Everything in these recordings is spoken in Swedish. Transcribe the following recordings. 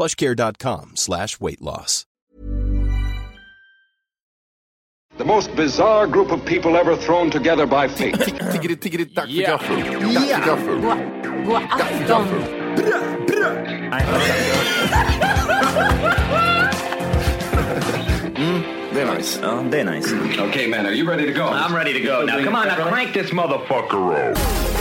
plushcare.com slash weight loss. The most bizarre group of people ever thrown together by fate. Tiggeri, tiggeri, dack för Ja. gaffel. Dack för gaffel. God afton! Mm, det är nice. Ja, det är nice. okay, man, are you ready to go? I'm ready to go. Now come on, now crank this motherfucker up.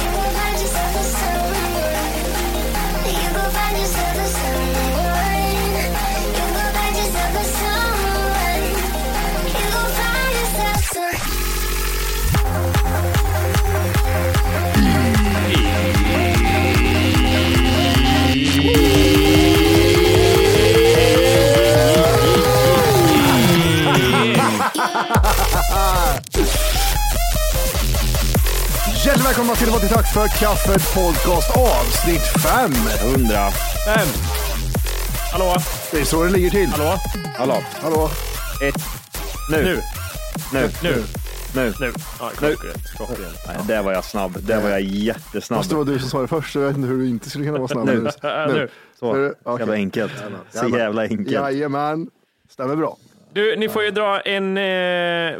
Välkomna till Vad tack för kaffet podcast avsnitt 5. 100. Fem. Hallå? Det är så det ligger till. Hallå? Hallå. Hallå. Ett. Nu. Nu. Nu. Nu. Nu. Nu. Ja, Nu. Nej, där var jag snabb. Där var jag jättesnabb. Fast det var du som sa det först, så jag vet inte hur du inte skulle kunna vara snabb. Nu. Nu. Så Nu. jävla Okej. enkelt. Så jävla enkelt. Jajamän. Stämmer bra. Du, ni får ju dra en... Eh,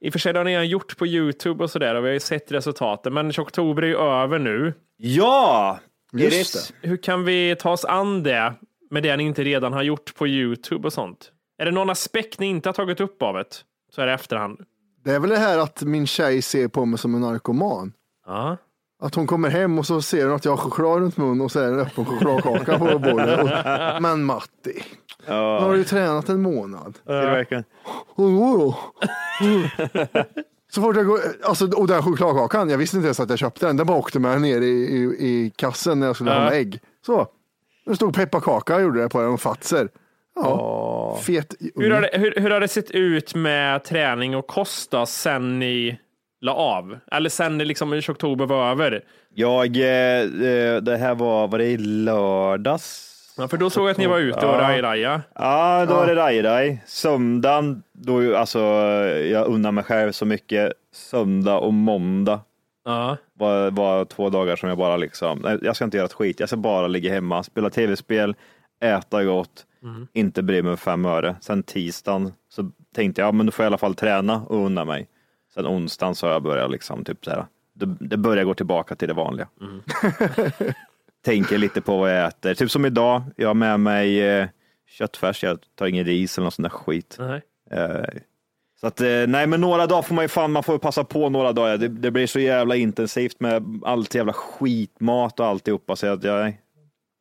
I och för sig det har ni redan gjort på Youtube och sådär och vi har ju sett resultaten. Men oktober är ju över nu. Ja! Just Iris. Hur kan vi ta oss an det med det ni inte redan har gjort på Youtube och sånt? Är det någon aspekt ni inte har tagit upp av det? Så är det efterhand. Det är väl det här att min tjej ser på mig som en narkoman. Ja. Att hon kommer hem och så ser hon att jag har choklad runt munnen och så är det en öppen chokladkaka på bordet. Och, men Matti, nu har du ju tränat en månad. Är det verkligen? Och då då? Så fort jag går, alltså, och den chokladkakan, jag visste inte ens att jag köpte den. Den bara åkte med ner i, i, i kassen när jag skulle handla ägg. Så, det stod pepparkaka gjorde det på den och Fatser. Ja, fet Hur, har det, hur, hur har det sett ut med träning och kost då, sen ni la av? Eller sen det liksom i oktober var över? Jag, eh, eh, det här var, var det i lördags? Ja, för då såg jag att ni var ute och raj-raja. Ja, då var det raj-raj. Söndagen, då, alltså, jag unnar mig själv så mycket. Söndag och måndag Ja. var, var två dagar som jag bara liksom, nej, jag ska inte göra ett skit. Jag ska bara ligga hemma, spela tv-spel, äta gott, inte bry mig fem öre. Sen tisdagen så tänkte jag, ja men då får jag i alla fall träna och unna mig. Sen onsdagen så har jag börjat liksom typ så här, det, det börjar gå tillbaka till det vanliga. Tänker lite på vad jag äter. Typ som idag, jag har med mig eh, köttfärs, jag tar ingen ris eller någon sån där skit. Nej. Eh, Så att, eh, nej men några dagar får man ju fan, man får passa på några dagar. Det, det blir så jävla intensivt med allt jävla skitmat och alltihopa. Så att jag,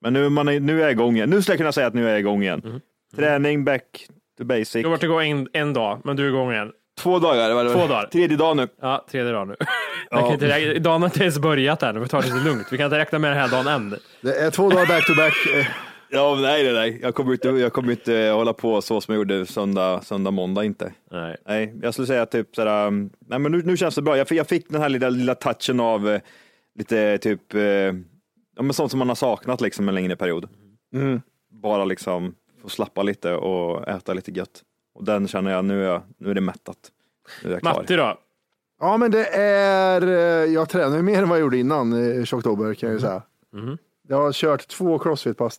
men nu, man är, nu är jag igång igen. Nu skulle jag kunna säga att nu är jag igång igen. Träning, back to basic. Du har varit igång en, en dag, men du är igång igen. Två dagar. Var det Två dagar. Tredje dagen nu. Ja, tredje dagen nu. Jag kan inte, räkna- dagen har inte ens börjat än, vi tar det lite lugnt. Vi kan inte räkna med den här dagen än. Det är två dagar back to back. Ja, nej, nej, nej. Jag kommer inte, jag kommer inte hålla på så som jag gjorde söndag, söndag måndag inte. Nej. Nej, jag skulle säga typ sådär, nej men nu, nu känns det bra. Jag fick, jag fick den här lilla, lilla touchen av eh, lite typ, eh, ja men sånt som man har saknat liksom en längre period. Bara liksom få slappa lite och äta lite gött. Och den känner jag, nu är, jag, nu är det mättat. Nu är jag klar. Matti då? Ja, men det är, eh, jag tränar ju mer än vad jag gjorde innan i oktober kan jag ju säga. Jag har kört två crossfit-pass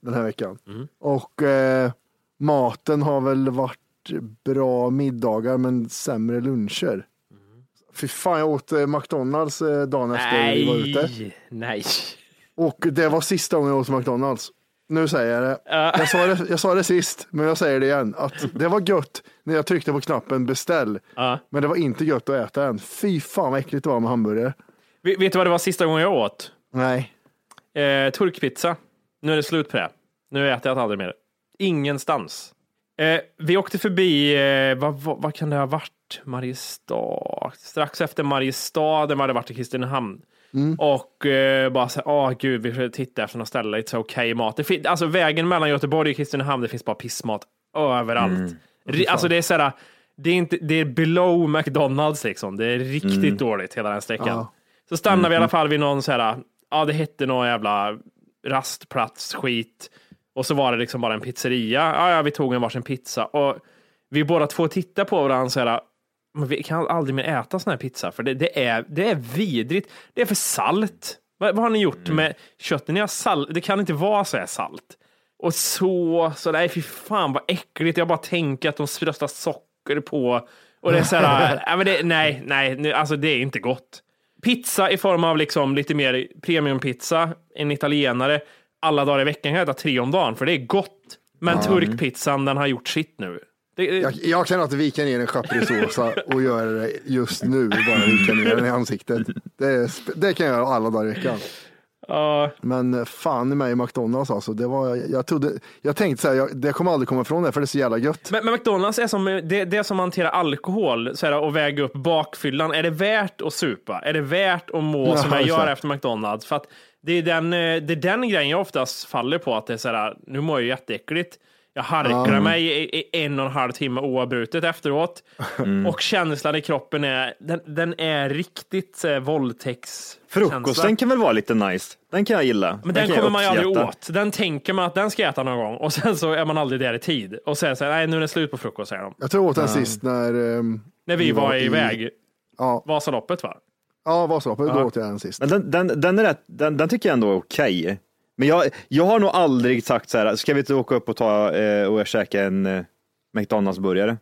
den här veckan. Och eh, maten har väl varit bra middagar men sämre luncher. Fy fan, jag åt eh, McDonalds eh, dagen efter vi var ute. nej. Och det var sista gången jag åt McDonalds. Nu säger jag det. Jag sa det. Jag sa det sist, men jag säger det igen. Att det var gött när jag tryckte på knappen beställ. Men det var inte gött att äta än. Fy fan vad äckligt det var med hamburgare. Vet vet du vad det var sista gången jag åt? Nej. Eh, turkpizza. Nu är det slut på det. Nu äter jag aldrig mer. Ingenstans. Eh, vi åkte förbi, eh, vad, vad, vad kan det ha varit? Mariestad. Strax efter Mariestad, där vi hade varit i Kristinehamn. Och eh, bara så åh gud, vi får titta efter något ställe, lite så okej mat. Det fin- alltså vägen mellan Göteborg och Kristinehamn, det finns bara pissmat överallt. Ri- Alltså det är så det är, inte, det är below McDonalds liksom. Det är riktigt dåligt hela den sträckan. Ja. Så stannar vi i alla fall vid någon så här, ja det hette någon jävla rastplats skit. Och så var det liksom bara en pizzeria. Ja, ja vi tog en varsin pizza och vi båda två tittade på varandra så här, men vi kan aldrig mer äta sån här pizza för det, det, är, det är vidrigt. Det är för salt. Vad, vad har ni gjort med köttet? Ni har salt. Det kan inte vara så här salt. Och så, så nej fy fan vad äckligt. Jag bara tänker att de strössar socker på. Och det är så här, nej, men det, nej, nej, alltså det är inte gott. Pizza i form av liksom lite mer premiumpizza, en italienare, alla dagar i veckan kan jag äta tre om dagen, för det är gott. Men turkpizzan, den har gjort sitt nu. Det, Jag, jag kan inte vika ner en chaprissåsa och göra det just nu. Bara vika ner den i ansiktet. Det, det kan jag göra alla dagar i veckan. ja, Men fan i mig McDonalds alltså. Det var, jag, trodde, jag tänkte så här, jag, det kommer aldrig komma ifrån det för det är så jävla gött. Men, men McDonalds är som det, det är som att hantera alkohol så här, och väga upp bakfyllan. Är det värt att supa? Är det värt att må Ja, som jag gör efter McDonalds? För att det är, den, eh, det är den grejen jag oftast faller på. Att det är så här, nu mår jag jätteäckligt. Jag harklar mig i, i en och en halv timme oavbrutet efteråt. Och känslan i kroppen är, den, den är riktigt eh, våldtäktskänsla. Frukosten kan väl vara lite nice. Den kan jag gilla. Men den jag kommer man ju aldrig åt. Den tänker man att den ska jag äta någon gång och sen så är man aldrig där i tid. Och sen så här, nej nu är det slut på frukost säger de. Jag tror jag åt den sist när... ehm, När vi var iväg. Ja, Vasaloppet va? ja Vasaloppet, då åt jag den sist. Men den, den, den, är rätt, den, den tycker jag ändå är okej. Men jag, jag har nog aldrig sagt så här, ska vi inte åka upp och ta eh, och käka en eh, McDonalds-burgare?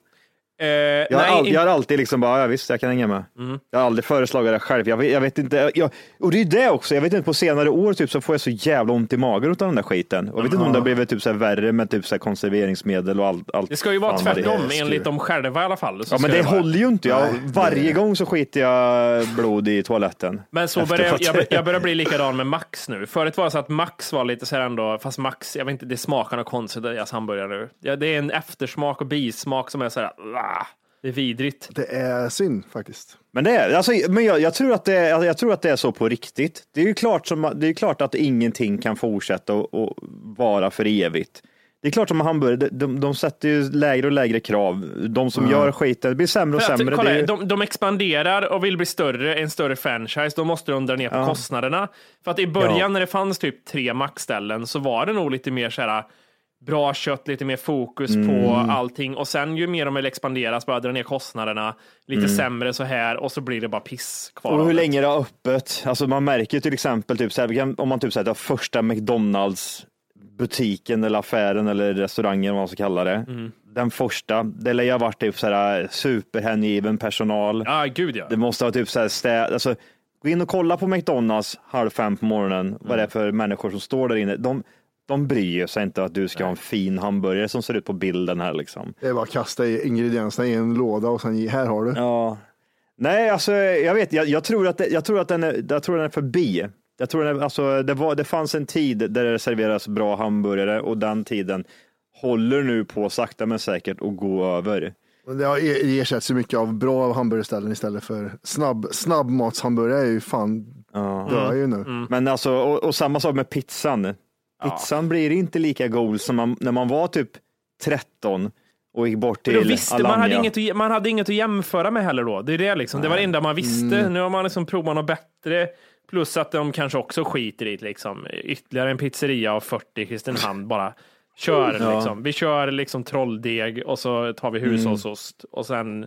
Eh, Jag, har nej, all, in- jag har alltid liksom bara, ja visst jag kan hänga med. Jag har aldrig föreslagit det själv. Jag, jag vet inte, jag, och det är det också, jag vet inte på senare år typ så får jag så jävla ont i magen av den där skiten. Jag vet inte om det har blivit typ så här värre med typ så här konserveringsmedel och allt. allt det ska ju vara vad det tvärtom enligt dem själva i alla fall. Ja men det vara. håller ju inte. Jag, Nej, varje gång så skiter jag blod i toaletten. Men så börjar jag, jag, jag börjar bli likadan med Max nu. Förut var det så att Max var lite så här ändå, fast Max, jag vet inte, det smakar något konstigt i deras hamburgare nu. Ja, det är en eftersmak och bismak som är så här, ah, det är vidrigt. Det är synd faktiskt. Men, det är, alltså, men jag, jag, tror att det är, jag tror att det är så på riktigt. Det är ju klart, som, det är klart att ingenting kan fortsätta och, och vara för evigt. Det är klart som hamburgare, de, de, de sätter ju lägre och lägre krav. De som gör skiten, det blir sämre och att, sämre. kolla, ju, de, de expanderar och vill bli större, en större franchise. Då måste de dra ner på kostnaderna. För att i början Ja. när det fanns typ tre Max-ställen så var det nog lite mer så här bra kött, lite mer fokus på Mm. allting. Och sen ju mer de vill expandera så bara dra ner kostnaderna, lite sämre så här och så blir det bara piss kvar. Mm. och hur länge det har öppet. Alltså man märker till exempel, typ, så här, om man typ säger första McDonalds butiken eller affären eller restaurangen, vad man ska kalla det. Mm. Den första, det lär ju ha varit typ så här superhängiven personal. Ja, gud ja. Det måste ha typ så här städ, alltså, gå in och kolla på McDonalds halv fem på morgonen, vad det är för människor som står där inne. De, de bryr sig inte att du ska ha en fin hamburgare som ser ut på bilden här liksom. Det är bara att kasta ingredienserna i en låda och sen här har du. Ja. Nej, alltså jag vet, jag, jag, tror, att det, jag, tror, att den är, jag tror den är förbi. Jag tror den är, alltså, det, var, det fanns en tid där det serveras bra hamburgare och den tiden håller nu på sakta men säkert att gå över. Det har ersatts så mycket av bra hamburgerställen istället för snabb, snabbmatshamburgare är ju fan dör ju nu. Mm. Men alltså, och, och samma sak med pizzan. Pizzan blir inte lika god som man, när man var typ 13 och gick bort till visste, man, hade Alanya. inget, att- man hade inget att jämföra med heller då. Det är det liksom. Det var det enda man visste. Mm. Nu har man liksom provat något bättre. Plus att de kanske också skiter i liksom. Ytterligare en pizzeria av 40 i Kristinehamn bara. Kör liksom. Vi kör liksom trolldeg och så tar vi hushållsost och sen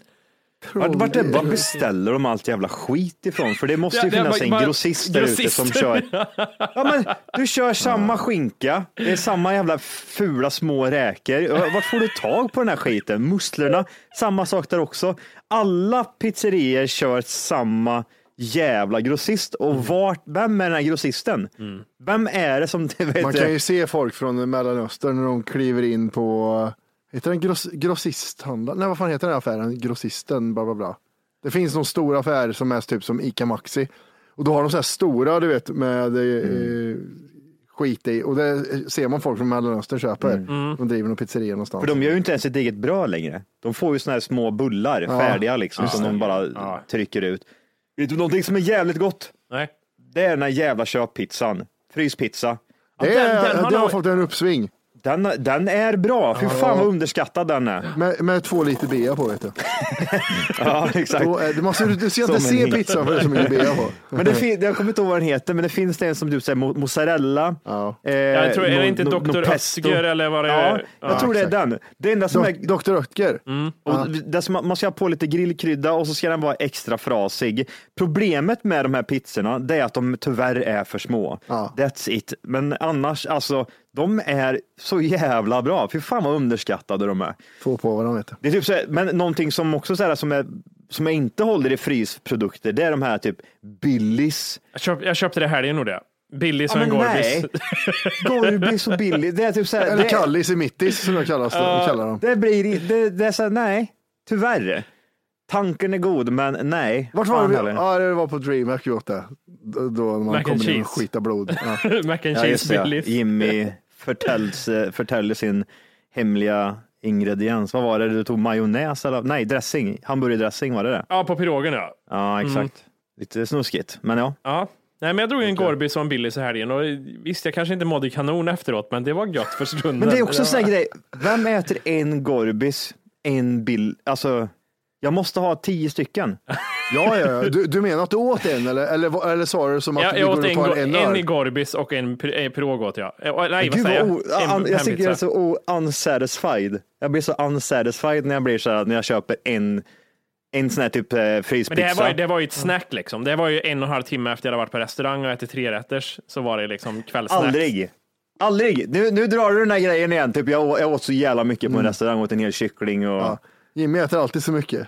Vart, vart, är, vart beställer de allt jävla skit ifrån? För det måste ju Ja, finnas var- en grossist där ute som kör. Ja, men, du kör samma skinka, det är samma jävla fula små räkor. Vart får du tag på den här skiten? Musslorna, samma sak där också. Alla pizzerier kör samma jävla grossist. Och vart, vem är den här grossisten? Vem är det som... Vet Man kan ju se folk från Mellanöstern när de kliver in på, heter den gross, grossisthandlaren? Nej vad fan heter den affären? Grossisten, bla bla bla. Det finns någon stor affär som är typ som ICA Maxi. Och då har de så här stora, du vet, med eh, skit i. Och det ser man folk från Mellanöstern köper. De driver någon pizzeria någonstans. För de gör ju inte ens ett eget bröd längre. De får ju såna här små bullar färdiga liksom som de bara trycker ut. Vet du någonting som är jävligt gott? Nej. Det är den här jävla köppizzan. Fryspizza. det, den- är, den har det har fått en uppsving. Den, den är bra. Fy fan vad underskattad den är. Med, med två liter bea på vet du. Ja, exakt. Då är, du, måste, du ska inte se pizzan för det är så mycket bea på. Men det fin- jag kommer inte ihåg vad den heter, men det finns det en som du säger, mo- mozzarella. Ja. Eh, Jag tror, är no- det inte no- no Dr. pesto. Östger eller vad det Ja, är? jag tror det är exakt. den. Det enda som är Dok- Dr. Oetker. Och det som, man ska ha på lite grillkrydda och så ska den vara extra frasig. Problemet med de här pizzorna det är att de tyvärr är för små. Ja. That's it. Men annars, alltså, de är så jävla bra. Fy fan vad underskattade de är. Två på varandra vet du. Det är typ så här, men någonting som också så här, som, är, som jag inte håller i frysprodukter, det är de här typ Billys. Jag, köp, jag köpte det här igen gjorde jag. Billig som Ja, en Gorbis. Gorbis så billigt. Det är typ så här, Eller det, Kallis i mittis som jag kallas, kallar dem. det blir, det, det är så här, nej, tyvärr. Tanken är god, men nej. Vart var det? Ja, det var på DreamHack vi åt det. Då då man Mac kommer in och skitar blod. Ja. Mac and Ja, cheese det. Billys. Jimmy eh, förtäller sin hemliga ingrediens. Vad var det? Du tog majonnäs eller? Nej, dressing. Hamburgerdressing var det det? Ja, på pirogen ja. Ja, exakt. Mm. Lite snuskigt, men ja. ja. Nej, men jag drog en Gorbis och en Billys i helgen och visst, jag kanske inte mådde kanon efteråt, men det var gött för stunden. Men det är också en grej. Vem äter en Gorbis, en bill? Alltså, jag måste ha tio stycken. Ja, ja, ja. Du, du menar att du åt en eller, eller, eller sa du som att Jag, vi jag går och en, tar go- en en, i öl? Gorbis och en eh, pirog åt jag. Eh, Nej, vad Gud, säger vad jag? o, En an, jag tycker det är så o, unsatisfied. Jag blir så unsatisfied när jag blir så här, när jag köper en, en sån här typ eh, Men det, här fryspizza. var, ju- det var ju ett snack liksom. Det var ju en och en halv timme efter jag hade varit på restaurang och ätit trerätters. Så var det liksom kvällssnack. Aldrig. Aldrig. Nu, nu drar du den här grejen igen. Typ jag, jag åt så jävla mycket Mm. på en restaurang, åt en hel kyckling och Ja. Jimmy äter alltid så mycket.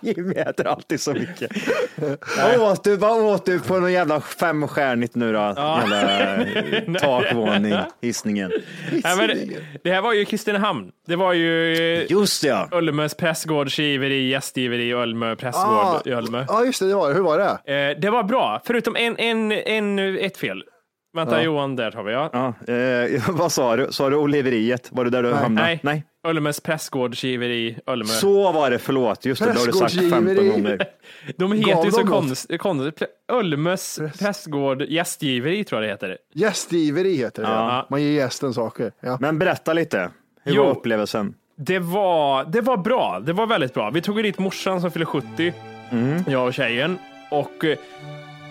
Jimmy äter alltid så mycket. vad, åt du, vad åt du på någon jävla femstjärnigt nu då? Jävla eh, takvåning, hissningen. Nej, men det, här var ju Kristinehamn. Det var ju eh, Just det, ja. Ölmes prästgårdsgiveri, gästgiveri, Ölme prästgård Ah, i Ölme. ja, just det, det var det. Hur var det? Eh, det var bra, förutom en, en, en, ett fel. Vänta Johan, där tar vi ja. ja eh, vad sa du? Sa du Oliveriet? Var det där du hamnade? Nej. Nej. Ölmes prästgårdsgiveri, Ölme. Så var det, förlåt. Just det, det har du sagt 15 Prästgårdsgiveri. gånger. De heter Gav ju så konstigt. Konst, Ölmes prästgård gästgiveri tror jag det heter. Gästgiveri heter det. Ja. Man ger gästen saker. Ja. Men berätta lite. Hur Jo. var upplevelsen? Det var, det var bra. Det var väldigt bra. Vi tog ju dit morsan som fyller 70, jag och tjejen. Och eh,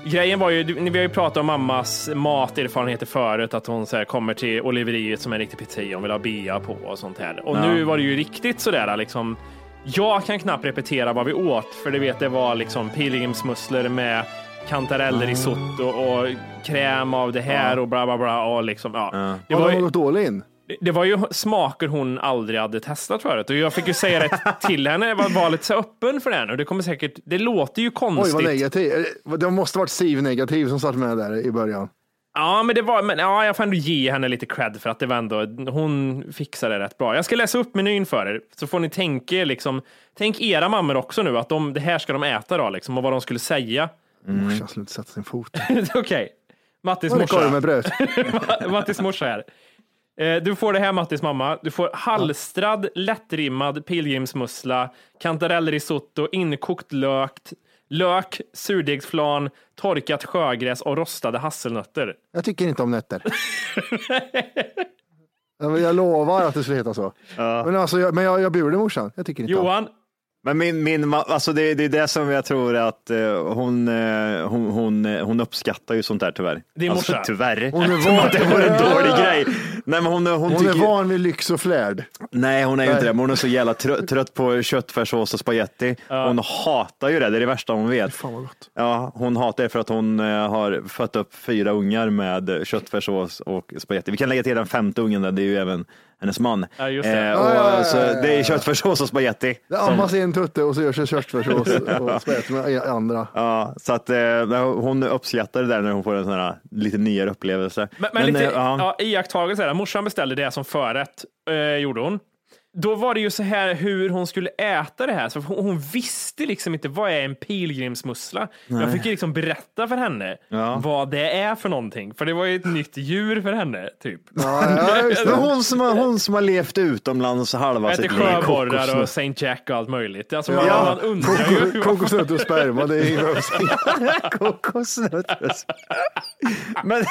grejen var ju, vi har ju pratat om mammas materfarenheter förut, att hon så här, kommer till Oliveriet som är en riktig pizzeria, hon vill ha bea på och sånt här. Och nu var det ju riktigt sådär liksom, jag kan knappt repetera vad vi åt, för det vet det var liksom pilgrimsmusslor med kantareller risotto och kräm av det här och bla bla bla. Och liksom, ja. Det, Har var de ju, all in? Det var ju smaker hon aldrig hade testat förut och jag fick ju säga det till henne. Jag var, var lite så öppen för det här nu. Det kommer säkert, det låter ju Oj, konstigt. vad negativ. Eh, Det måste varit Siv-negativ som satt med där i början. Ja, men det var, men ja, jag får ändå ge henne lite cred för att det var ändå, hon fixade det rätt bra. Jag ska läsa upp menyn för er, så får ni tänka liksom, tänk era mammor också nu, att de, det här ska de äta då, liksom, och vad de skulle säga. Morsan skulle inte sätta sin fot. Okej, Mattis korv med morsa. bröd? Mattis morsa här. Eh, Du får det här Mattis mamma. Du får halstrad, lättrimmad pilgrimsmussla, kantarellrisotto, inkokt lök, lök, surdegsflan, torkat sjögräs och rostade hasselnötter. Jag tycker inte om nötter. Ja, jag lovar att det skulle heta så. Men, alltså, jag, men jag, jag bjuder morsan. Jag tycker inte om. Johan, Men min, min, alltså det, det är det som jag tror att eh, hon, eh, hon, hon, hon uppskattar ju sånt där tyvärr. Din alltså, morsa. tyvärr. Hon är Som van- att det vore en dålig grej. Nej, men hon, hon, Hon tycker, är van vid lyx och flärd. Nej, hon är ju inte det. Men hon är så jävla trött, trött på köttfärssås och spagetti. Hon hatar ju det. Det är det värsta hon vet. Fan vad gott. Ja, hon hatar det för att hon eh, har fött upp fyra ungar med köttfärssås och spagetti. Vi kan lägga till den femte ungen där. Det är ju även hennes man. Ja, just det. Eh, Ja, och, ja, ja, ja, så ja. det är köttfärssås och spagetti. Det ammas i en tutte och så görs en köttfärssås och spagetti med andra. Ja, så att eh, hon uppskattar det där när hon får en sån här lite nyare upplevelse. Men, men, lite eh, ja. ja. iakttagelse. Morsan beställde det som förrätt, eh, gjorde hon. Då var det ju så här hur hon skulle äta det här. Så hon, visste liksom inte vad är en pilgrimsmussla. Jag fick ju liksom berätta för henne Ja. vad det är för någonting. För det var ju ett nytt djur för henne. Typ. Ja, ja, hon som, har, hon som har levt utomlands halva sitt liv. sjöborrar och Saint Jack och allt möjligt. Alltså, man, Ja. man undrar ju. Kokosnötter och sperma, det är inget Kokosnötter. men,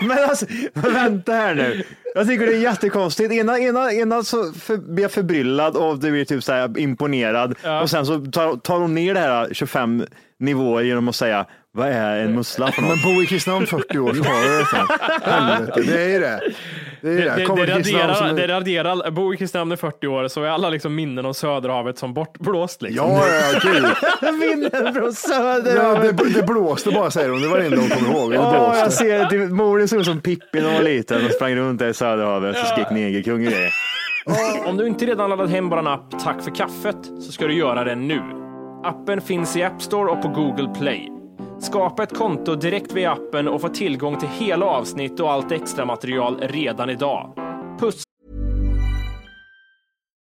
men alltså, vänta här nu. Jag tycker det är jättekonstigt. Ena, ena, ena så för, blir jag förbryllad och det blir typ så imponerad Ja. och sen så tar, tar hon ner det här 25 nivåer genom att säga vad är en mussla för något? Men bo i Kristinehamn 40 år så har du det. så. Helvete, det är ju det. Det är Det, det. det, Kommer det, till Kristinehamn raderar, som det raderar, bor i Kristinehamn i 40 år så är alla liksom minnen om Söderhavet som bortblåst. Liksom. Ja, ja, kul. Minnen från söder. Ja, det, det blåste bara säger hon. Det var det enda hon kommer ihåg. Det Åh, jag blåste. ser det. Morden såg ut som Pippi när hon var liten och sprang runt där i Söderhavet och skrek negerkung och grejer. Om du inte redan laddat hem vår app Tack för kaffet så ska du göra det nu. Appen finns i App Store och på Google Play. Skapa ett konto direkt via appen och få tillgång till hela avsnitt och allt extra material redan idag. Puss!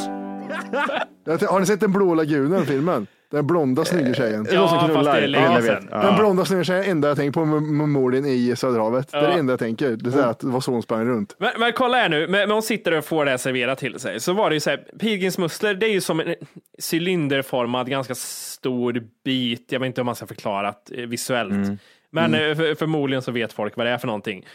Har ni sett den blå lagunen filmen? Den blonda snygga tjejen. som Ja, fast det är Ja, länge sedan. Ja. Den blonda snygga tjejen, enda jag tänker på med, med morden i Söderhavet. Det är det enda jag tänker. Det är att det var så hon sprang runt. Men, men kolla här nu, men, men hon sitter och får det serverat till sig. Så var det ju så här, pilgrimsmusslor, det är ju som en cylinderformad, ganska stor bit. Jag vet inte om man ska förklara det eh, visuellt. Men eh, för, förmodligen så vet folk vad det är för någonting.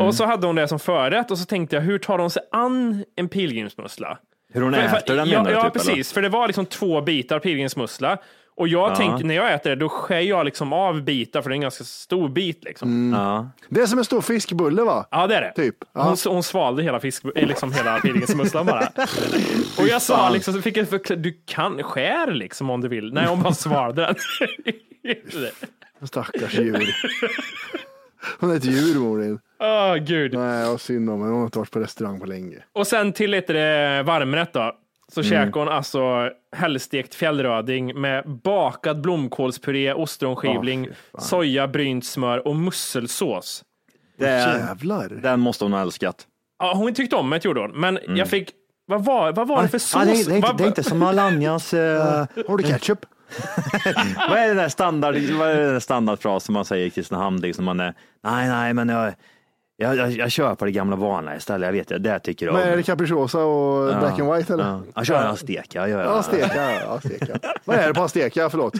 Och så hade hon det som förrätt och så tänkte jag, hur tar hon sig an en pilgrimsmussla? Hur hon För- äter den ja, menar du? Ja, typ, precis. För det var liksom två bitar pilgrimsmussla. Och jag tänker, när jag äter det, då skär jag liksom av bitar, för det är en ganska stor bit. Liksom. Eller? Ja. Det är som en stor fiskbulle va? Ja, det är det. Typ. Ja. Hon, hon svalde hela, fisk, eh, liksom hela pilgrimsmusslan bara. Och jag sa liksom, så fick jag förklara, du kan skär liksom om du vill. Nej, hon bara svalde den. Stackars djur. Hon är ett djur Morin. Åh, gud. Nej, vad synd om henne. Hon har inte varit på restaurang på länge. Och sen till lite det varmrätt då. Så käkade hon alltså hällstekt fjällröding med bakad blomkålspuré, ostronskivling, soja, brynt smör och musselsås. Det är, Jävlar. den måste hon ha älskat. Ja, hon tyckte om det, gjorde hon. Men jag fick, vad var, vad var det för sås? Ja, det, är, det, är inte, det är inte som Alanyas... eh, Har du ketchup? vad är den där standard, vad är den där standardfras som man säger i Kristinehamn? Liksom man är, nej, nej, men jag, jag, jag, jag kör på det gamla vanliga istället. Jag vet det, det tycker jag Men är om. det capricciosa och black and white eller? Ja. Jag kör en azteca. Jag gör Ja, steka. Ja. Vad är det på steka? Förlåt.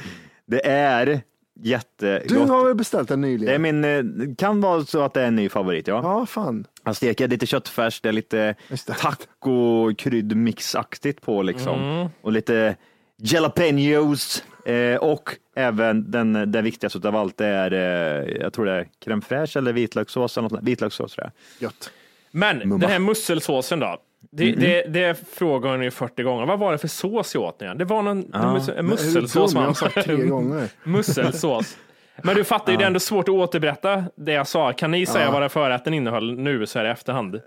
Det är jättegott. Du har väl beställt den Det är nyligen? min, eh, kan vara så att det är en ny favorit, ja. Ja, fan. Azteca, lite köttfärs, det är lite Just det. taco-kryddmixaktigt på liksom. Och lite jalapenos. Eh, och även den, den viktigaste av allt det är, eh, jag tror det är crème fraîche eller vitlökssås. Eller något, vitlökssås tror jag. Gött. Men Mumma. den här musselsåsen då? Det, det, det frågar hon ju 40 gånger. Vad var det för sås jag åt nu igen? Det var någon en mus- musselsås. man. sagt tre gånger. Musselsås. Men du fattar ju, det är ändå svårt att återberätta det jag sa. Kan ni säga vad den förrätten innehöll nu så här i efterhand?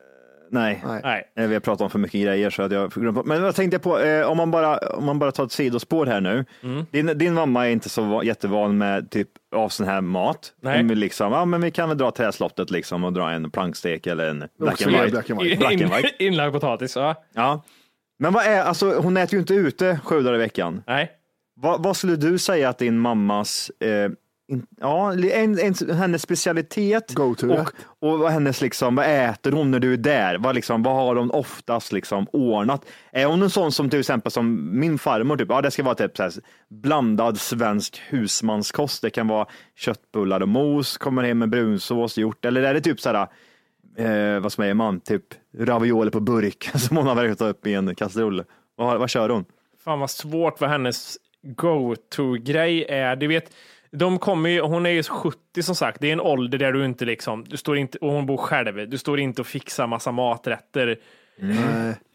Nej. Nej. Eh, Vi har pratat om för mycket grejer så att jag glömt. Men vad tänkte jag på, eh, om, man bara, om man bara tar ett sidospår här nu. Mm. Din, din mamma är inte så va- jättevan med typ av sån här mat. Nej. Hon vill liksom, ja men vi kan väl dra träslottet liksom och dra en plankstek eller en black and white. black and white. Black and In, white. inlagd potatis, ja. Ja. Men vad är, alltså hon äter ju inte ute sju dagar i veckan. Nej. Vad, vad skulle du säga att din mammas, eh, in, ja, en, en, hennes specialitet och, och vad hennes liksom, vad äter hon när du är där? Vad, liksom, vad har hon oftast liksom ordnat? Är hon en sån som till exempel som min farmor, typ, ja det ska vara typ så här, blandad svensk husmanskost. Det kan vara köttbullar och mos, kommer hem med brunsås, gjort, eller är det typ så här, eh, vad säger man, typ ravioli på burk som hon har värkt upp i en kastrull. Vad, vad kör hon? Fan vad svårt vad hennes go-to-grej är. Du vet, de kommer ju, hon är ju 70 som sagt, det är en ålder där du inte liksom, du står inte, och hon bor själv, du står inte och fixar massa maträtter.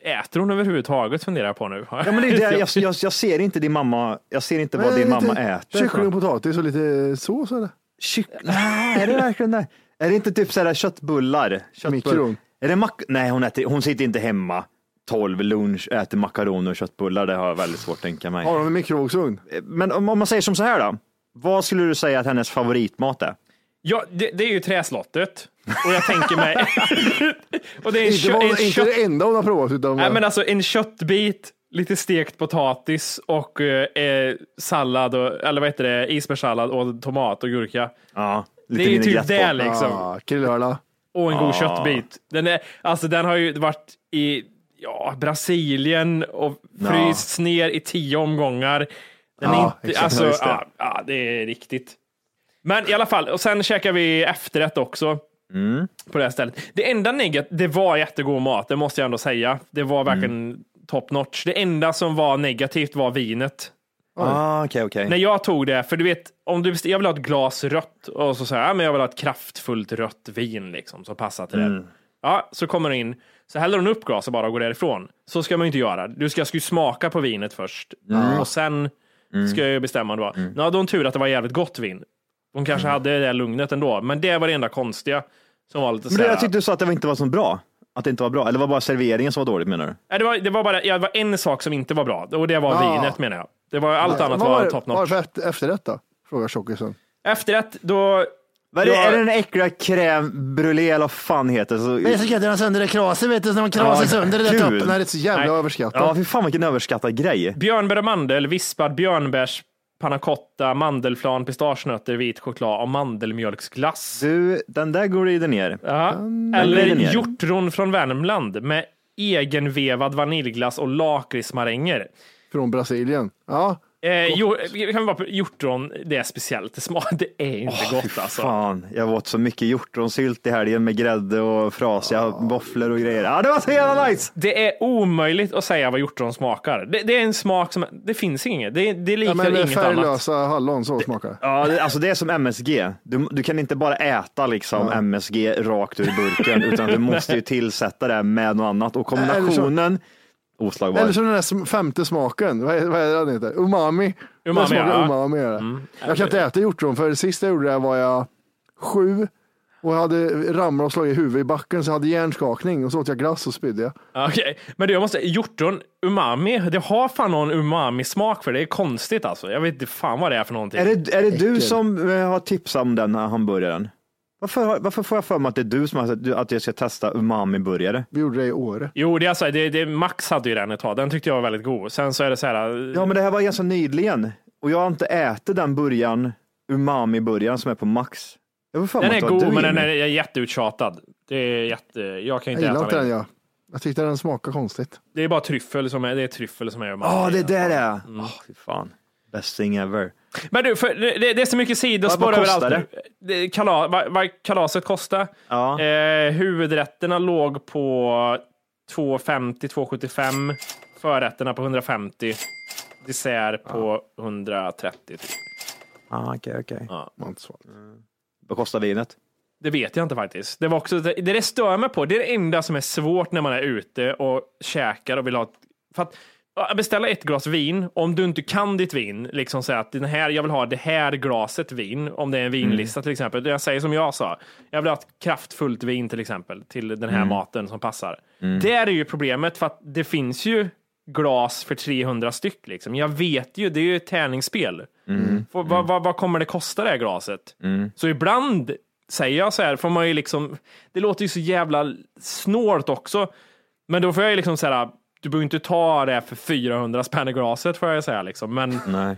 Äter hon överhuvudtaget funderar jag på nu? Ja, men det är det, jag, jag, jag ser inte din mamma, jag ser inte vad Nej, din mamma äter. Kyckling och potatis och lite sås eller? Kyck... Nej, är det verkligen det? Är det inte typ sådär köttbullar? Köttbull... Mikron. Är det mack... Nej, hon, äter, hon sitter inte hemma 12 lunch äter makaroner och köttbullar. Det har jag väldigt svårt att tänka mig. Har de en mikrovågsugn? Men om, om man säger som så här då. Vad skulle du säga att hennes favoritmat är? Ja, det, det är ju träslottet. Och jag tänker mig... och det är en, Inte, kö, var, en inte kött... det enda hon har provat utan Nej, men alltså en köttbit, lite stekt potatis och eh, sallad, och, eller vad heter det, isbergssallad och tomat och gurka. Ja, Det är ju typ det liksom. ah, krillhörna. Och en god Ah. köttbit. Den, är, alltså, den har ju varit i ja, Brasilien och frysts ner i tio omgångar. Den är Ja, inte, exakt. alltså, det. ja, ja, det är riktigt. Men i alla fall, och sen käkar vi efterrätt också. Mm. På det här stället. Det enda negativa, det var jättegod mat, det måste jag ändå säga. Det var verkligen Mm. top notch. Det enda som var negativt var vinet. Ah, okej, okej. När jag tog det, för du vet, om du jag vill ha ett glas rött och så säger jag, ja, men jag vill ha ett kraftfullt rött vin liksom, som passar till det. Ja, så kommer du in, så häller hon upp glaset bara och går därifrån. Så ska man ju inte göra. Du ska, ska ju smaka på vinet först och sen ska jag ju bestämma då. Nu hade hon tur att det var jävligt gott vin. Hon kanske hade det lugnet ändå, men det var det enda konstiga som var lite Men det, jag tyckte du sa att det inte var så bra. Att det inte var bra. Eller var det bara serveringen som var dåligt menar du? Nej, det, var, det var bara ja, det var en sak som inte var bra och det var Ja. vinet menar jag. Det var allt annat Vad var det- top Vad var notch. det för efter- efterrätt då? Frågar tjockisen. Efterrätt, då Vad är, det, är det den äckliga crème brûlée eller vad fan heter det? Så, Det är så gött när man sönder det kraset, vet du, när man krasar Ja, sönder det där toppen. Det är så jävla Nej. överskattat. ja, fy fan vilken överskattad grej. Björnbär och mandel, vispad björnbärs, panna cotta, mandelflan, pistagenötter, vit choklad och mandelmjölksglass. Du, den där går glider ner. Ja. Eller ner. hjortron från Värmland med egenvevad vaniljglass och lakritsmaränger. Från Brasilien. Ja, Eh, jo, vi kan vara på hjortron, det är speciellt. Det, smak, det är inte gott Fy alltså. Fan, jag åt så mycket hjortronsylt i helgen med grädde och frasiga våfflor och grejer. Ja, det var så jävla nice! Det är omöjligt att säga vad hjortron smakar. Det, det är en smak som, det finns inget. Det, det ja liknar men inget annat. färglösa hallon, så smakar det. Ja, det, alltså det är som MSG. Du, du kan inte bara äta liksom MSG rakt ur burken, utan du måste ju tillsätta det med något annat. Och kombinationen, oslagbar. Eller som den där femte smaken, vad är, vad är det den heter? Umami. Umami, smakar ja. Mm. umami är det. Jag kan inte äta hjortron, för sist jag gjorde det var jag sju och jag hade ramlat och slagit i huvudet i backen så jag hade hjärnskakning och så åt jag glass och spydde jag. Okej, men du, jag måste, hjortron, umami, det har fan någon umami-smak för det är konstigt alltså. Jag vet inte fan vad det är för någonting. Är det, är det du som eh, har tipsat om den här hamburgaren? Varför, varför får jag för mig att det är du som har sagt att jag ska testa umami-burgare? Vi gjorde det i Åre. Jo, det är alltså, det, det, Max hade ju den ett tag. Den tyckte jag var väldigt god. Sen så är det så här. Ja, men det här var ganska nyligen och jag har inte ätit den burgaren, umami-burgaren som är på Max. Jag får för mig den är det god, men den är jätteuttjatad. Det är jätte, jag kan Jag inte gillar äta inte den den. jag. Jag tyckte den smakade konstigt. Det är bara tryffel som är, det är tryffel som är umami. Ja, det där är. Mm. Åh, fy fan. Best thing ever. Men du, för, det, det är så mycket sidospår Vad- vad överallt nu. Det, kala, vad, vad kalaset kostade? Ja. Eh, huvudrätterna låg på 250-275. Förrätterna på 150. Dessert på 130. Typ. Ah, okej, okej. Svarar. Vad kostar vinet? Det vet jag inte faktiskt. Det var också det, det stör mig på. Det är det enda som är svårt när man är ute och käkar och vill ha för att Ja, Beställa ett glas vin. Om du inte kan ditt vin, liksom säga att den här, jag vill ha det här glaset vin. Om det är en vinlista till exempel. Jag säger som jag sa. Jag vill ha ett kraftfullt vin till exempel till den här maten som passar. Det är ju problemet för att det finns ju glas för 300 styck. Liksom. Jag vet ju, det är ju ett tärningsspel. Får- Vad, vad, vad kommer det kosta det här glaset? Så ibland säger jag så här, får man ju liksom, det låter ju så jävla snålt också. Men då får jag ju liksom säga, du behöver inte ta det för 400 spänn i glaset får jag ju säga liksom. Men Nej.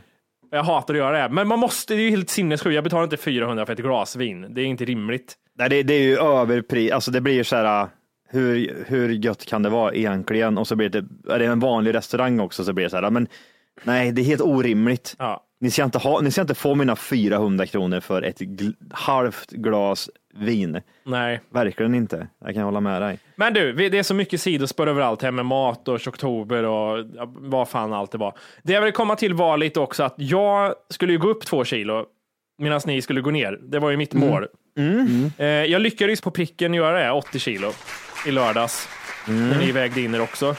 jag hatar att göra det. Men man måste, det är ju helt sinnessjukt. Jag betalar inte 400 för ett glas vin. Det är inte rimligt. Nej, det, det är ju överpris, alltså det blir så här, hur, hur gött kan det vara egentligen? Och så blir det, är det en vanlig restaurang också så blir det så här, men nej, det är helt orimligt. Ja. Ni ska inte, ha, ni ska inte få mina 400 kronor för ett gl- halvt glas vin. Nej. Verkligen inte. Jag kan hålla med dig. Men du, det är så mycket sidospår överallt här med mat och oktober och vad fan allt det var. Det jag vill komma till var lite också att jag skulle ju gå upp två kilo medan ni skulle gå ner. Det var ju mitt mål. Eh, jag lyckades på pricken göra det, 80 kilo, i lördags. När ni vägde in er också.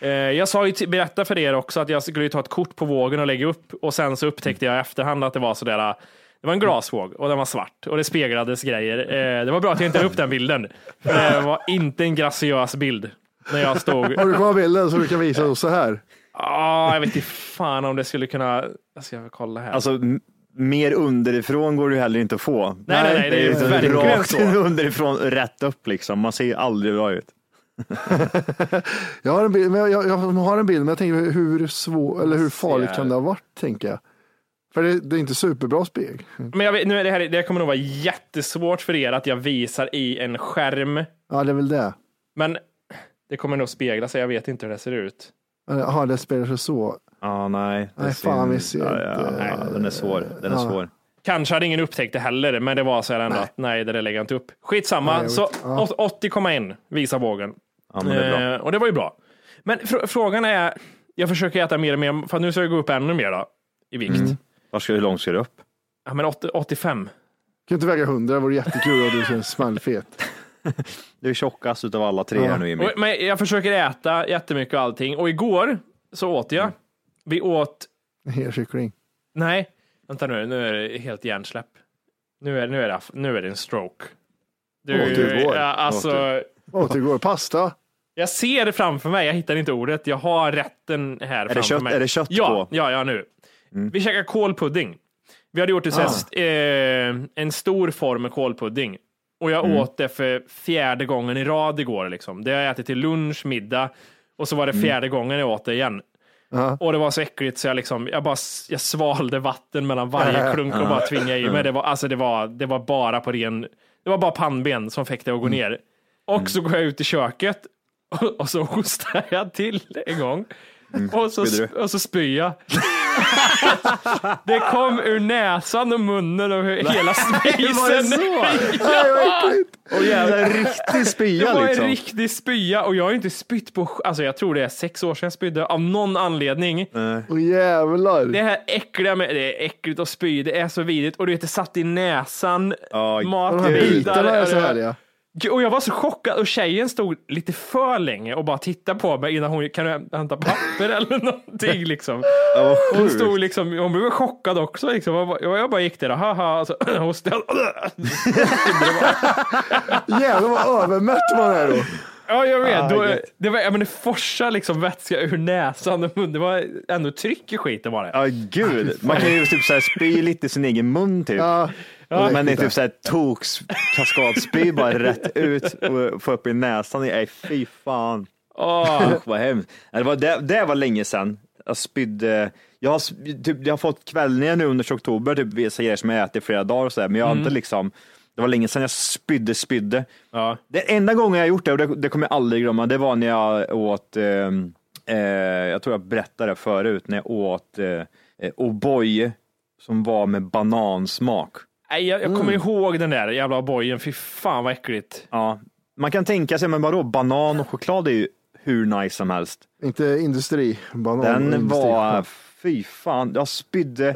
Eh, jag sa ju berätta för er också att jag skulle ta ett kort på vågen och lägga upp och sen så upptäckte jag i efterhand att det var sådär det var en glasvåg och den var svart och det speglades grejer. Eh, det var bra att jag inte la upp den bilden. För det var inte en graciös bild. När jag stod... Har du kvar bilden så du kan visa oss så här? Ah, jag vet inte fan om det skulle kunna... Jag ska kolla här. Alltså, mer underifrån går det ju heller inte att få. nej, nej, nej, det är ju liksom verkligen rakt så. underifrån, rätt upp liksom. Man ser ju aldrig bra ut. Jag har en bild, men jag, jag, har en bild, men jag tänker hur svår, eller hur farligt kan det ha varit, tänker jag. För det, det är inte superbra spegel. Men jag vet, nu är det, här, det kommer nog vara jättesvårt för er att jag visar i en skärm. Ja, det är väl det. Men det kommer nog spegla sig. Jag vet inte hur det ser ut. Jaha, det spelar sig så. Ja, nej. det Nej, fan, vi ser ja, ja, inte. ja, Den är svår. Den är Ja. svår. Kanske hade ingen upptäckt det heller, men det var så här ändå att nej, det där lägger jag inte upp. Skitsamma, Nej, så. Ja. åt- 80,1 visar vågen. Ja, men det är bra. Eh, och det var ju bra. Men fr- frågan är, jag försöker äta mer och mer, för nu ska jag gå upp ännu mer då, i vikt. Mm. Var ska, hur långt ska du upp? Ja, men 80, 85. Kan inte väga 100, det vore jättekul och du känns smällfet. Du är tjockast utav alla tre Ja. här nu Jimmy. Och, men jag försöker äta jättemycket och allting. Och igår så åt jag. Vi åt, Helkyckling. nej, vänta nu, nu är det helt hjärnsläpp. Nu är, nu är, det, nu är det en stroke. Du, Åt igår. ja, alltså, Åt igår, pasta. jag ser det framför mig, jag hittar inte ordet. Jag har rätten här det framför kött- mig. är det kött ja, på? Mm. Ja, ja, nu. Vi käkar kålpudding. Vi hade gjort Ah. st- eh, en stor form med kålpudding. Och jag Mm. åt det för fjärde gången i rad igår. Liksom. Det har jag ätit till lunch, middag och så var Mm. det fjärde gången jag åt det igen. Ja. Och det var så äckligt så jag, liksom, jag, bara, jag svalde vatten mellan varje klunk och bara tvingade i mig. Det var, alltså det, var, det var bara på ren, det var bara pannben som fick det att gå Mm. ner. Och så går jag ut i köket och, och så hostar jag till en gång. Och, så, och så spyr jag. Det kom ur näsan och munnen och hela spisen. Nej, vad äckligt. Och jävla riktig Det spya var liksom. en riktig spya och jag har inte spytt på, alltså jag tror det är sex år sedan jag spydde av någon anledning. Åh jävlar. Det här äckliga med, det är äckligt att spy, det är så vidrigt och du vet det satt i näsan, Ja, De här matbitar. bitarna är så härliga. Och jag var så chockad och tjejen stod lite för länge och bara tittade på mig innan hon kan du hämta papper eller någonting liksom. Ja, Hon stod liksom, hon blev chockad också liksom. Jag bara- Jag bara gick där och haha, och så hostade jag. Jävlar vad övermätt man är då. Ja, jag vet. Ah, Då, det, var, men det forsar liksom vätska ur näsan och munnen. Det var ändå tryck i skiten var det. Ja, gud. Man kan ju typ så här spy lite i sin egen mun typ. Ja. Men det är typ så här toks kaskadspy bara rätt ut och få upp i näsan. Nej, fy fan. Åh, Usch, vad hemskt. Det var, det, det var länge sedan jag spydde. Jag har, typ, jag har fått kvällningar nu under oktober, typ vissa grejer som jag ätit i flera dagar och så där, men jag har inte liksom, det var länge sedan jag spydde, spydde. ja. Det enda gången jag har gjort det, och det, det kommer jag aldrig glömma, det var när jag åt, ehm, eh, jag tror jag berättade det förut, när jag åt eh, eh, O'boy som var med banansmak. Nej, jag, jag kommer ihåg den där jävla bojen. Fy fan vad äckligt. Ja, man kan tänka sig, men vadå, banan och choklad är ju hur nice som helst. Inte industri. Banan, Den industri. var, fy fan, jag spydde,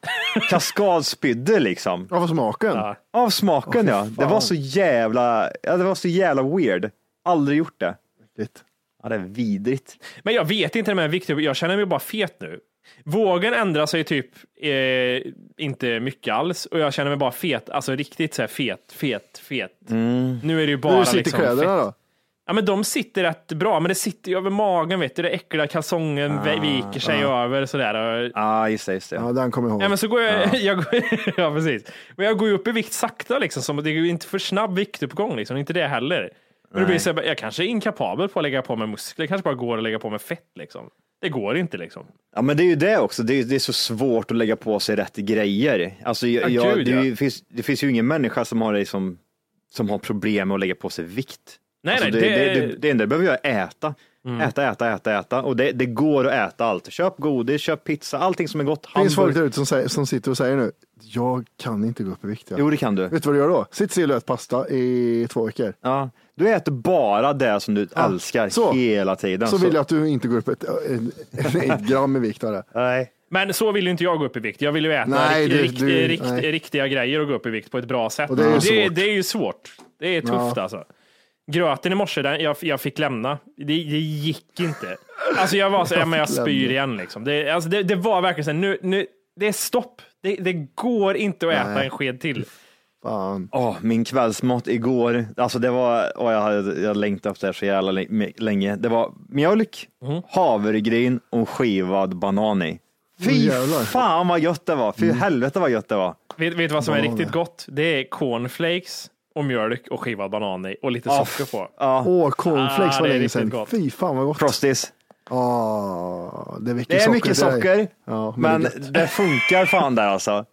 kaskadspydde liksom. Vad smaken. Ja. Av smaken Åh, ja. Det var så jävla, ja, det var så jävla weird. Aldrig gjort det. Äckligt. Ja, det är vidrigt. Men jag vet inte med vikt, jag känner mig bara fet nu. Vågen ändrar sig typ eh, inte mycket alls och jag känner mig bara fet, alltså riktigt så här fet, fet, fet. Nu är det ju bara liksom kläderna fett. då? Ja men de sitter rätt bra, men det sitter ju över magen vet du, det äckliga kalsongen Ah, viker sig över sådär. Och, Ja, just det. Just det. Ja, den kommer jag ihåg. Ja, men så går jag, jag går, ja precis. Men jag går ju upp i vikt sakta liksom, som det är ju inte för snabb viktuppgång liksom, inte det heller. Men det blir så jag kanske är inkapabel på att lägga på mig muskler, jag kanske bara går att lägga på mig fett liksom. Det går inte liksom. Ja, men det är ju det också. Det är, det är så svårt att lägga på sig rätt grejer. Alltså, jag, Ja, jag, gud, det, ja. ju- finns, det finns ju ingen människa som har, det som, som har problem med att lägga på sig vikt. Nej, Alltså, nej, det, det, det, det, det enda du behöver göra är äta. Äta, äta, äta, äta. Och det, det går att äta allt. Köp godis, köp pizza, allting som är gott. Det finns folk där ute som, säger, som sitter och säger nu, jag kan inte gå upp i vikt. Ja. Jo, det kan du. Vet du vad du gör då? Sitt still och ät pasta i två veckor. Ja. Du äter bara det som du älskar så. hela tiden. Så vill jag att du inte går upp ett, ett, ett gram i vikt. Nej. Men så vill ju inte jag gå upp i vikt. Jag vill ju äta Nej, rikt, du- rikt, du- rikt, riktiga grejer och gå upp i vikt på ett bra sätt. Och det är ju det, svårt. det är ju svårt. Det är tufft alltså. Gröten i morse, den, jag, jag fick lämna. Det, det gick inte. Alltså jag var så, ja, men jag spyr igen liksom. Det, alltså det, det var verkligen så här, nu, nu, det är stopp. Det, det går inte att äta Nej. en sked till. Fan. Åh, min kvällsmat igår, alltså det var, åh, jag hade jag längtat efter det här så jävla lä- länge. Det var mjölk, Mm. havregryn och skivad banan i. Fy jävlar. fan vad gött det var, fy Mm. helvete vad gött det var. Vet, vet du vad som är riktigt gott? Det är cornflakes och mjölk och skivad banan i och lite Ah, socker på. Ja, Åh, cornflakes Ah, var är länge sedan. gott. Fy fan vad gott. Frosties. Ah, det, väcker Det är socker mycket socker, Ja, men det är det funkar fan där alltså.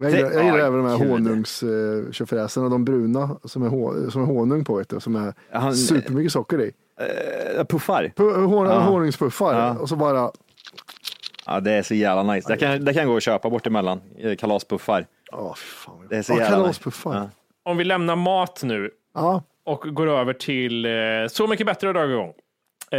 Jag gillar, jag gillar Ja, även de här honungstjofräserna, de bruna som är, som är honung på, vet du, som är Han- supermycket socker i. Eh, Puffar. Pu- hon, Ja. Honungspuffar Ja. och så bara, Ja, det är så jävla nice. Det kan, det kan gå att köpa bort emellan, eh, kalaspuffar. åh fy fan. Det är så jävla nice. kalaspuffar. Ja. Om vi lämnar mat nu Ja. och går över till eh, Så mycket bättre har dragit igång.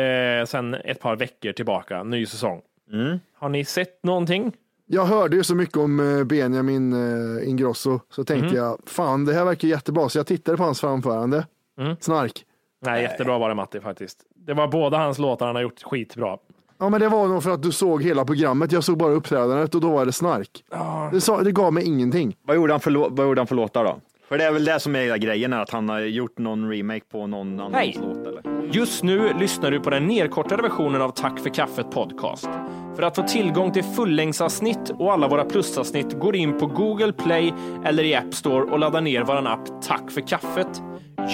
Eh, sen ett par veckor tillbaka, ny säsong. Mm. Har ni sett någonting? Jag hörde ju så mycket om eh, Benjamin eh, Ingrosso, så tänkte Mhm. jag, fan det här verkar jättebra, så jag tittade på hans framförande. Mm. Snark. Nej, jättebra var det Matti faktiskt. Det var båda hans låtar han har gjort skitbra. Ja men det var nog för att du såg hela programmet, jag såg bara uppträdandet och då var det snark. Det, sa, det gav mig ingenting. Vad gjorde, han för, vad gjorde han för låtar då? För det är väl det som är hela grejen, är att han har gjort någon remake på någon annans Hej. låt eller? Just nu lyssnar du på den nedkortade versionen av Tack för kaffet podcast. För att få tillgång till fullängdsavsnitt och alla våra plusavsnitt går in på Google Play eller i App Store och laddar ner vår app Tack för kaffet.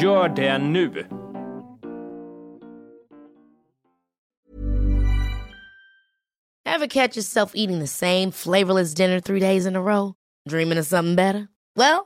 Gör det nu! Ever catch yourself eating the same flavorless dinner three days in a row? Dreaming of something better? Well,